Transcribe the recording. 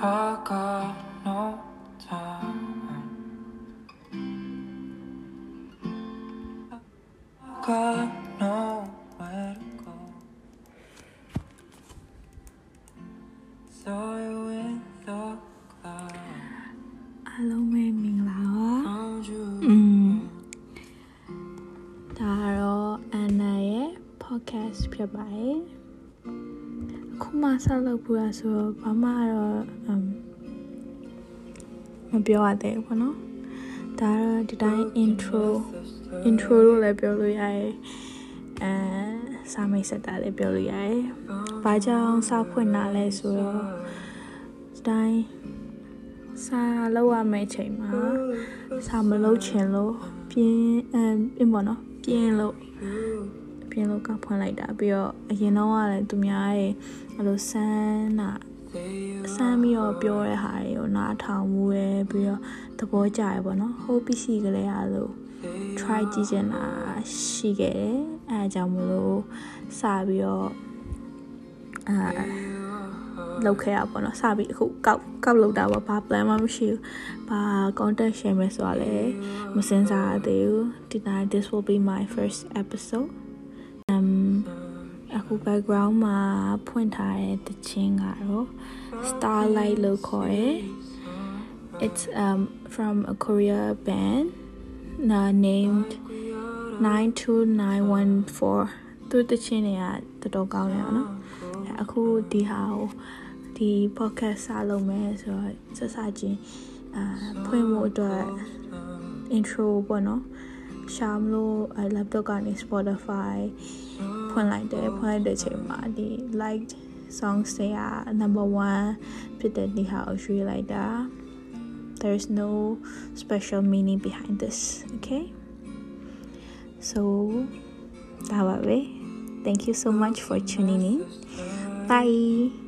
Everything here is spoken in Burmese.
I got no time. I got nowhere to go. Saw you in the cloud. အားလုံးပဲမင်္ဂလာပါ Found you. อืมဒါကတော့အန်နာရဲ့ podcast ဖြစ်ပါတယ်အ ခုမှဆက်လုပ်ဖို့ရဆိုတော့ဘာမှတော့အမ်မပြောရသေးဘူးပေါ့နော်ဒါကတော့ဒီတိုင်း intro intro လို့လည်းပြောလို့ရတယ်အဲစာမိတ်ဆက်တာလည်းပြောလို့ရတယ်ဘာကြောင့်စာဖွင့်တာလဲဆိုတော့ဒီတိုင်းစာလောက်ရမယ့်အချိန်မှာစာမလုပ်ချင်လို့ပြင်းအမ်ပြင်းပေါ့နော်ပြင်းလို့ ပြင်းလို့ကဖွင့်လိုက်တာပြီးတော့အရင်တော့ကလည်းသူများရဲ့အဲ့လိုစမ်းတာစမ်းပြီးတော့ပြောတဲ့ဟာတွေကိုနားထောင်မှုရယ်ပြီးတော့သဘောကျရယ်ပေါ့နော်ဟိုးပစ္စည်းကလေးအားလို့ try ကြည့်ချင်တာရှိခဲ့တယ်အဲအကြောင်းမလို့စပြီးတော့အာလောက်ခဲ့ရပါတော့စပြီးအခုကောက်ကောက်လောက်တာပါဘာ plan မှမရှိဘူးဘာ content share မယ်ဆိုတာလည်းမစင်စားရသေးဘူးဒီတိုင်း this will be my first episode um အခု background မှာဖွင့်ထားတဲ့တခြင်းကတော့ starlight လို့ခေါ်တယ် it's um from a Korea band uh, named 92914သူတချင်းတွေကတော်တော်ကောင်းတယ်ပေါ့နော်အဲအခုဒီဟာကိုဒီ podcast စလုပ်မယ်ဆိုတော့ဆက်စချင်းအာဖွင့်ဖို့အတွက် intro ပေါ့နော်ရှာမလို့အဲ laptop ကနေ Spotify ဖွင့်လိုက်တယ်ဖွင့်လိုက်တဲ့အချိန်မှာဒီ liked songs တွေက number 1ဖြစ်တဲ့ဒီဟာကိုရွေးလိုက်တာ there's no special meaning behind this okay so that way thank you so much for tuning in bye